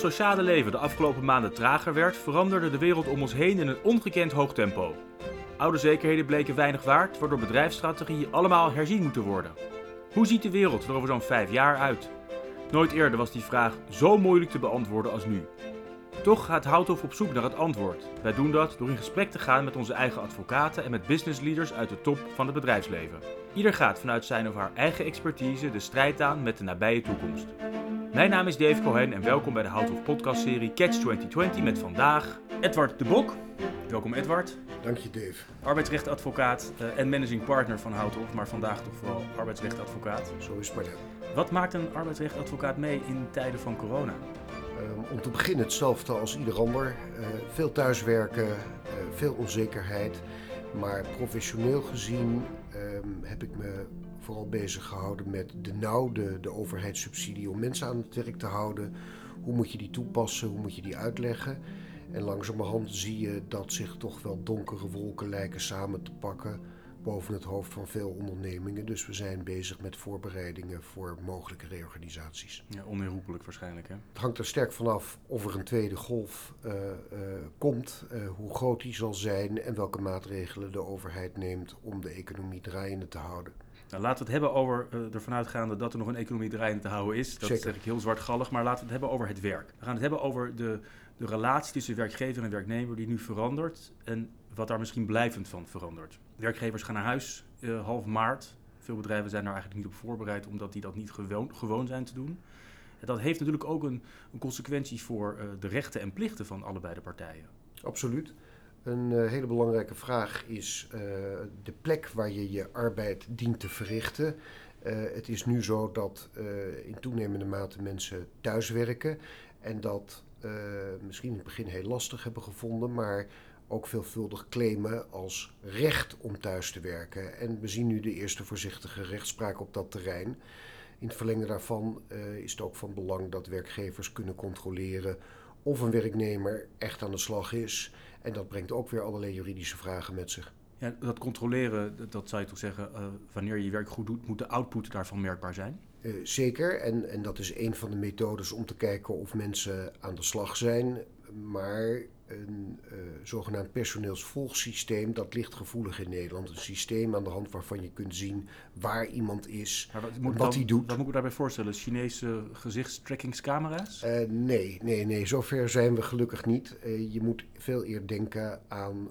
sociale leven de afgelopen maanden trager werd, veranderde de wereld om ons heen in een ongekend hoog tempo. Oude zekerheden bleken weinig waard, waardoor bedrijfsstrategieën allemaal herzien moeten worden. Hoe ziet de wereld er over zo'n vijf jaar uit? Nooit eerder was die vraag zo moeilijk te beantwoorden als nu. Toch gaat Houthof op zoek naar het antwoord. Wij doen dat door in gesprek te gaan met onze eigen advocaten en met businessleaders uit de top van het bedrijfsleven. Ieder gaat vanuit zijn of haar eigen expertise de strijd aan met de nabije toekomst. Mijn naam is Dave Cohen en welkom bij de Houthof podcastserie Catch 2020 met vandaag Edward de Bok. Welkom Edward. Dank je Dave. Arbeidsrechtadvocaat uh, en managing partner van Houthof, maar vandaag toch vooral arbeidsrechtadvocaat. Zo is het maar Wat maakt een arbeidsrechtadvocaat mee in tijden van corona? Uh, om te beginnen hetzelfde als ieder ander. Uh, veel thuiswerken, uh, veel onzekerheid. Maar professioneel gezien ehm, heb ik me vooral bezig gehouden met de nauw, de, de overheidssubsidie om mensen aan het werk te houden. Hoe moet je die toepassen, hoe moet je die uitleggen? En langzamerhand zie je dat zich toch wel donkere wolken lijken samen te pakken boven het hoofd van veel ondernemingen. Dus we zijn bezig met voorbereidingen voor mogelijke reorganisaties. Ja, onherroepelijk waarschijnlijk. Hè? Het hangt er sterk vanaf of er een tweede golf uh, uh, komt, uh, hoe groot die zal zijn en welke maatregelen de overheid neemt om de economie draaiende te houden. Nou, laten we het hebben over, ervan uitgaande dat er nog een economie draaiende te houden is. Dat Zeker. zeg ik heel zwartgallig, maar laten we het hebben over het werk. We gaan het hebben over de, de relatie tussen werkgever en werknemer die nu verandert en wat daar misschien blijvend van verandert. Werkgevers gaan naar huis uh, half maart. Veel bedrijven zijn daar eigenlijk niet op voorbereid omdat die dat niet gewoon, gewoon zijn te doen. En dat heeft natuurlijk ook een, een consequentie voor uh, de rechten en plichten van allebei de partijen. Absoluut. Een uh, hele belangrijke vraag is de plek waar je je arbeid dient te verrichten. het is nu zo dat in toenemende mate mensen thuiswerken en dat misschien in het begin heel lastig hebben gevonden, maar ook veelvuldig claimen als recht om thuis te werken. En we zien nu de eerste voorzichtige rechtspraak op dat terrein. In het verlengde daarvan is het ook van belang dat werkgevers kunnen controleren of een werknemer echt aan de slag is. En dat brengt ook weer allerlei juridische vragen met zich. Ja, dat controleren, dat zou je toch zeggen, uh, wanneer je je werk goed doet, moet de output daarvan merkbaar zijn? Uh, zeker, en, en dat is een van de methodes om te kijken of mensen aan de slag zijn. Maar een uh, zogenaamd personeelsvolgsysteem, dat ligt gevoelig in Nederland. Een systeem aan de hand waarvan je kunt zien waar iemand is, wat, wat dan, hij doet. Wat moet ik daarbij voorstellen? Chinese gezichtstrackingscamera's? Uh, nee, nee, nee, zover zijn we gelukkig niet. Uh, je moet veel eer denken aan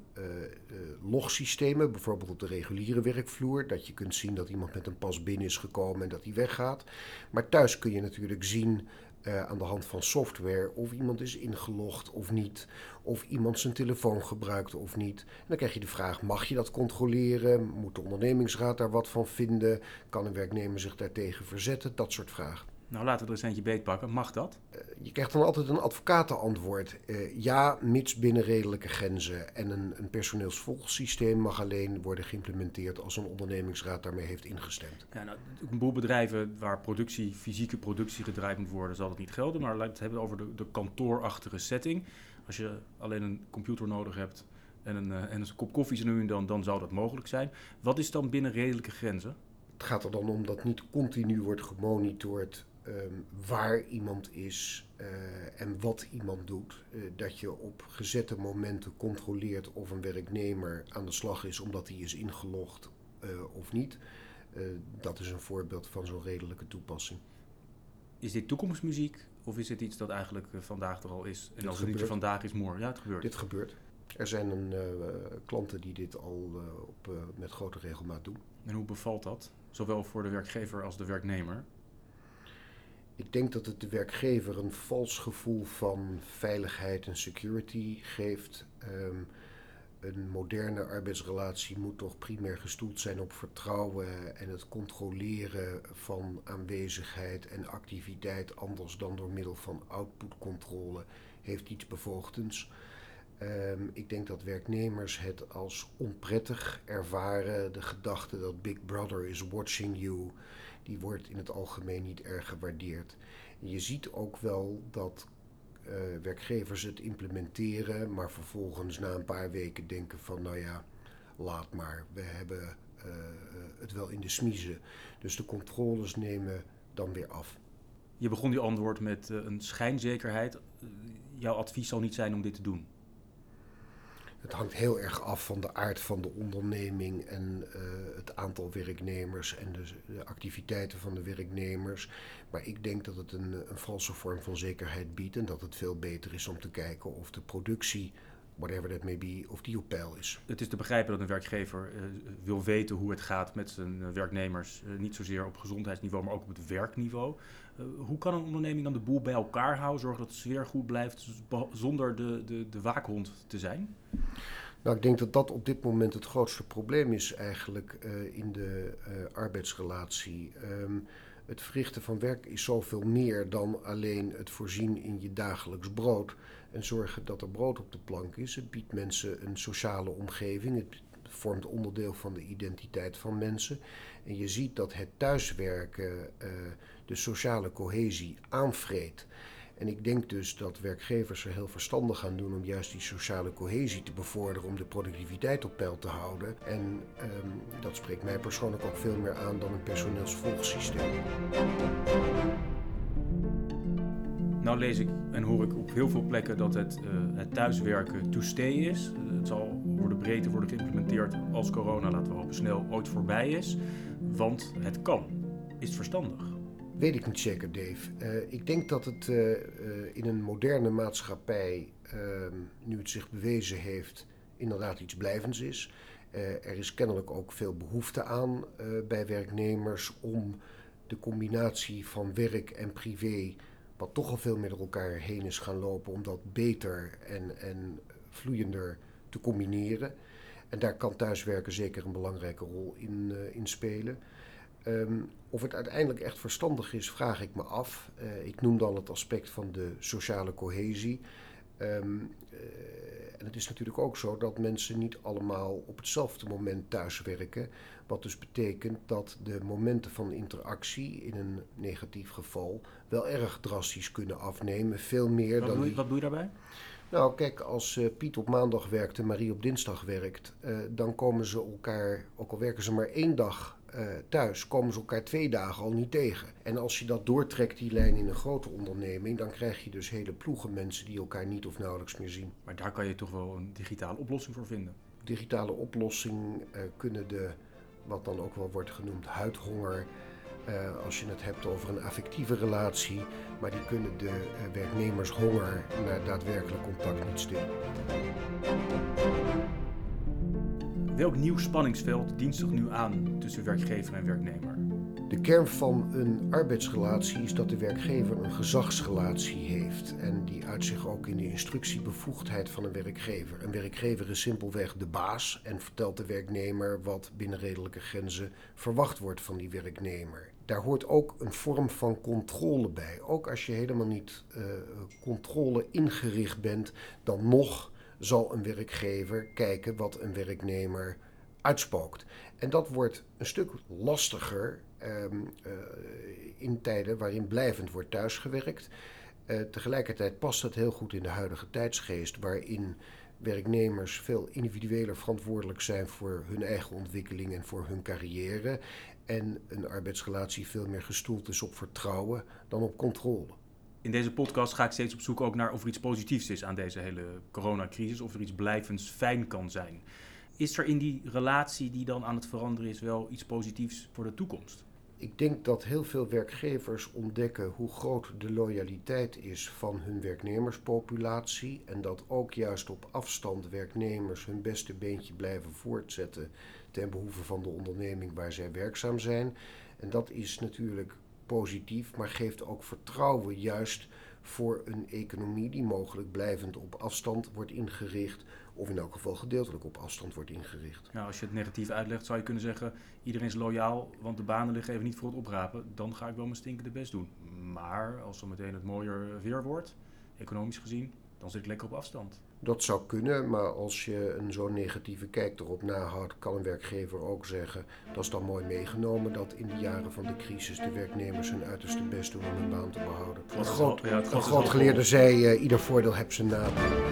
logsystemen, bijvoorbeeld op de reguliere werkvloer. Dat je kunt zien dat iemand met een pas binnen is gekomen en dat hij weggaat. Maar thuis kun je natuurlijk zien uh, aan de hand van software of iemand is ingelogd of niet, of iemand zijn telefoon gebruikt of niet. En dan krijg je de vraag: mag je dat controleren? Moet de ondernemingsraad daar wat van vinden? Kan een werknemer zich daartegen verzetten? Dat soort vragen. Nou, laten we er eens eentje beetpakken. Mag dat? Uh, je krijgt dan altijd een advocatenantwoord. Uh, ja, mits binnen redelijke grenzen. En een, een personeelsvolgsysteem mag alleen worden geïmplementeerd als een ondernemingsraad daarmee heeft ingestemd. Ja, nou, een boel bedrijven waar productie, fysieke productie gedraaid moet worden, zal dat niet gelden. Maar laten we het hebben over de, de kantoorachtige setting. Als je alleen een computer nodig hebt en een, uh, en een kop koffie zo nu en dan, dan zou dat mogelijk zijn. Wat is dan binnen redelijke grenzen? Het gaat er dan om dat niet continu wordt gemonitord um, waar iemand is uh, en wat iemand doet. Uh, dat je op gezette momenten controleert of een werknemer aan de slag is omdat hij is ingelogd uh, of niet. dat is een voorbeeld van zo'n redelijke toepassing. Is dit toekomstmuziek of is het iets dat eigenlijk vandaag er al is? En dit als het niet vandaag is, morgen. Ja, het gebeurt. Dit gebeurt. Er zijn een, klanten die dit al op, met grote regelmaat doen. En hoe bevalt dat? Zowel voor de werkgever als de werknemer? Ik denk dat het de werkgever een vals gevoel van veiligheid en security geeft. Um, een moderne arbeidsrelatie moet toch primair gestoeld zijn op vertrouwen en het controleren van aanwezigheid en activiteit, anders dan door middel van outputcontrole, heeft iets bevoogdends. Um, ik denk dat werknemers het als onprettig ervaren. De gedachte dat Big Brother is watching you, die wordt in het algemeen niet erg gewaardeerd. Je ziet ook wel dat uh, werkgevers het implementeren, maar vervolgens na een paar weken denken van nou ja, laat maar, we hebben uh, het wel in de smiezen. Dus de controles nemen dan weer af. Je begon die antwoord met een schijnzekerheid. jouw advies zal niet zijn om dit te doen. Het hangt heel erg af van de aard van de onderneming en uh, het aantal werknemers en de, de, activiteiten van de werknemers. Maar ik denk dat het een, een valse vorm van zekerheid biedt en dat het veel beter is om te kijken of de productie whatever that may be, of die op peil is. Het is te begrijpen dat een werkgever uh, wil weten hoe het gaat met zijn werknemers. Uh, niet zozeer op gezondheidsniveau, maar ook op het werkniveau. Hoe kan een onderneming dan de boel bij elkaar houden, zorgen dat de sfeer goed blijft, zonder de, de, de waakhond te zijn? Nou, ik denk dat dat op dit moment het grootste probleem is eigenlijk in de arbeidsrelatie. Um, het verrichten van werk is zoveel meer dan alleen het voorzien in je dagelijks brood en zorgen dat er brood op de plank is. Het biedt mensen een sociale omgeving. Het vormt onderdeel van de identiteit van mensen. En je ziet dat het thuiswerken uh, de sociale cohesie aanvreet. En ik denk dus dat werkgevers er heel verstandig gaan doen om juist die sociale cohesie te bevorderen, om de productiviteit op peil te houden. En um, dat spreekt mij persoonlijk ook veel meer aan dan een personeelsvolgsysteem. Nou lees ik en hoor ik op heel veel plekken dat het, uh, het thuiswerken to stay is. Het zal worden breedte worden geïmplementeerd als corona, laten we hopen, snel ooit voorbij is. Want het kan. Is verstandig? Weet ik niet zeker, Dave. Uh, ik denk dat het in een moderne maatschappij, ehm, nu het zich bewezen heeft, inderdaad iets blijvends is. er is kennelijk ook veel behoefte aan bij werknemers om de combinatie van werk en privé wat toch al veel meer door elkaar heen is gaan lopen, om dat beter en, en vloeiender te combineren. En daar kan thuiswerken zeker een belangrijke rol in, in spelen. Um, of het uiteindelijk echt verstandig is, vraag ik me af. Uh, ik noem dan het aspect van de sociale cohesie. Um, uh, en het is natuurlijk ook zo dat mensen niet allemaal op hetzelfde moment thuiswerken. Wat dus betekent dat de momenten van interactie in een negatief geval wel erg drastisch kunnen afnemen. Veel meer wat dan. Doe je, Wat doe je daarbij? Nou, kijk, als uh, Piet op maandag werkt en Marie op dinsdag werkt, dan komen ze elkaar, ook al werken ze maar één dag uh, thuis, komen ze elkaar twee dagen al niet tegen. En als je dat doortrekt, die lijn in een grote onderneming, dan krijg je dus hele ploegen mensen die elkaar niet of nauwelijks meer zien. Maar daar kan je toch wel een digitale oplossing voor vinden? Digitale oplossing kunnen de, wat dan ook wel wordt genoemd, huidhonger. Uh, als je het hebt over een affectieve relatie, maar die kunnen de werknemershonger naar daadwerkelijk contact niet stillen. Welk nieuw spanningsveld dient zich nu aan tussen werkgever en werknemer? De kern van een arbeidsrelatie is dat de werkgever een gezagsrelatie heeft. En die uit zich ook in de instructiebevoegdheid van een werkgever. Een werkgever is simpelweg de baas en vertelt de werknemer wat binnen redelijke grenzen verwacht wordt van die werknemer. Daar hoort ook een vorm van controle bij. Ook als je helemaal niet uh, controle ingericht bent, dan nog zal een werkgever kijken wat een werknemer uitspookt. En dat wordt een stuk lastiger um, uh, in tijden waarin blijvend wordt thuisgewerkt. Uh, tegelijkertijd past het heel goed in de huidige tijdsgeest, waarin werknemers veel individueler verantwoordelijk zijn voor hun eigen ontwikkeling en voor hun carrière. En een arbeidsrelatie veel meer gestoeld is op vertrouwen dan op controle in deze podcast ga ik steeds op zoek ook naar of er iets positiefs is aan deze hele coronacrisis, of er iets blijvends fijn kan zijn. Is er in die relatie die dan aan het veranderen is wel iets positiefs voor de toekomst? Ik denk dat heel veel werkgevers ontdekken hoe groot de loyaliteit is van hun werknemerspopulatie en dat ook juist op afstand werknemers hun beste beentje blijven voortzetten ten behoeve van de onderneming waar zij werkzaam zijn. En dat is natuurlijk positief, maar geeft ook vertrouwen juist voor een economie die mogelijk blijvend op afstand wordt ingericht, of in elk geval gedeeltelijk op afstand wordt ingericht. Nou, als je het negatief uitlegt, zou je kunnen zeggen: iedereen is loyaal, want de banen liggen even niet voor het oprapen. Dan ga ik wel mijn stinkende best doen. Maar als zo meteen het mooier weer wordt, economisch gezien, dan zit ik lekker op afstand. Dat zou kunnen, maar als je een zo'n negatieve kijk erop nahoudt, kan een werkgever ook zeggen: dat is dan mooi meegenomen dat in de jaren van de crisis de werknemers hun uiterste best doen om hun baan te behouden. Een groot, ja, groot geleerde zei: uh, ieder voordeel heeft zijn nadeel.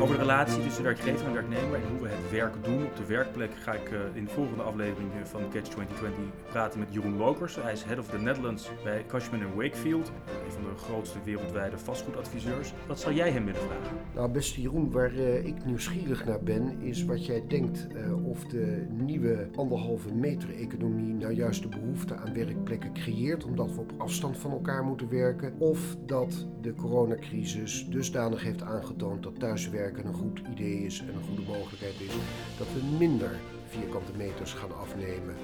Over de relatie tussen werkgever en werknemer en hoe we het werk doen op de werkplek ga ik eh, in de volgende aflevering van Catch 2020 praten met Jeroen Lokers. Hij is Head of the Netherlands bij Cushman Wakefield, een van de grootste wereldwijde vastgoedadviseurs. Wat zal jij hem willen vragen? Nou, beste Jeroen, waar uh, ik nieuwsgierig naar ben, is wat jij denkt of de nieuwe anderhalve meter economie nou juist de behoefte aan werkplekken creëert, omdat we op afstand van elkaar moeten werken, of dat de coronacrisis dusdanig heeft aangetoond dat thuiswerken een goed idee is en een goede mogelijkheid is, dat we minder vierkante meters gaan afnemen.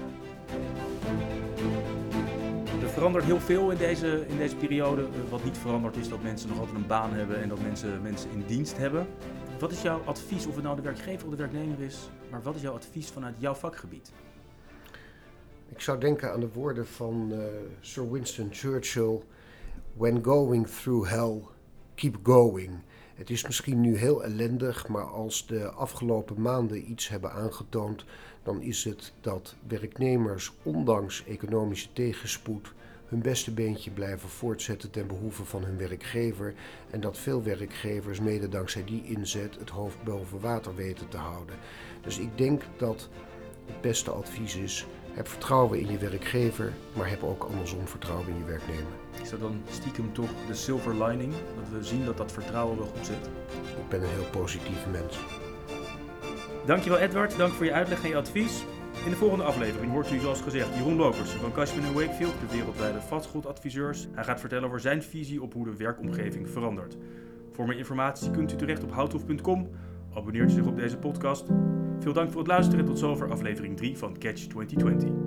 Er verandert heel veel in deze, in deze periode. Wat niet verandert is dat mensen nog altijd een baan hebben en dat mensen mensen in dienst hebben. Wat is jouw advies, of het nou de werkgever of de werknemer is, maar wat is jouw advies vanuit jouw vakgebied? Ik zou denken aan de woorden van uh, Sir Winston Churchill: When going through hell, keep going. Het is misschien nu heel ellendig, maar als de afgelopen maanden iets hebben aangetoond, dan is het dat werknemers, ondanks economische tegenspoed, hun beste beentje blijven voortzetten ten behoeve van hun werkgever. En dat veel werkgevers, mede dankzij die inzet, het hoofd boven water weten te houden. Dus ik denk dat het beste advies is heb vertrouwen in je werkgever, maar heb ook andersom vertrouwen in je werknemer. Is dat dan stiekem toch de silver lining? Dat we zien dat dat vertrouwen wel goed zit? Ik ben een heel positief mens. Dankjewel Edward, dank voor je uitleg en je advies. In de volgende aflevering hoort u zoals gezegd Jeroen Lokers van Cashman Wakefield, de wereldwijde vastgoedadviseurs. Hij gaat vertellen over zijn visie op hoe de werkomgeving verandert. Voor meer informatie kunt u terecht op houthof.com. Abonneert u zich op deze podcast. Veel dank voor het luisteren en tot zover aflevering 3 van Catch 2020.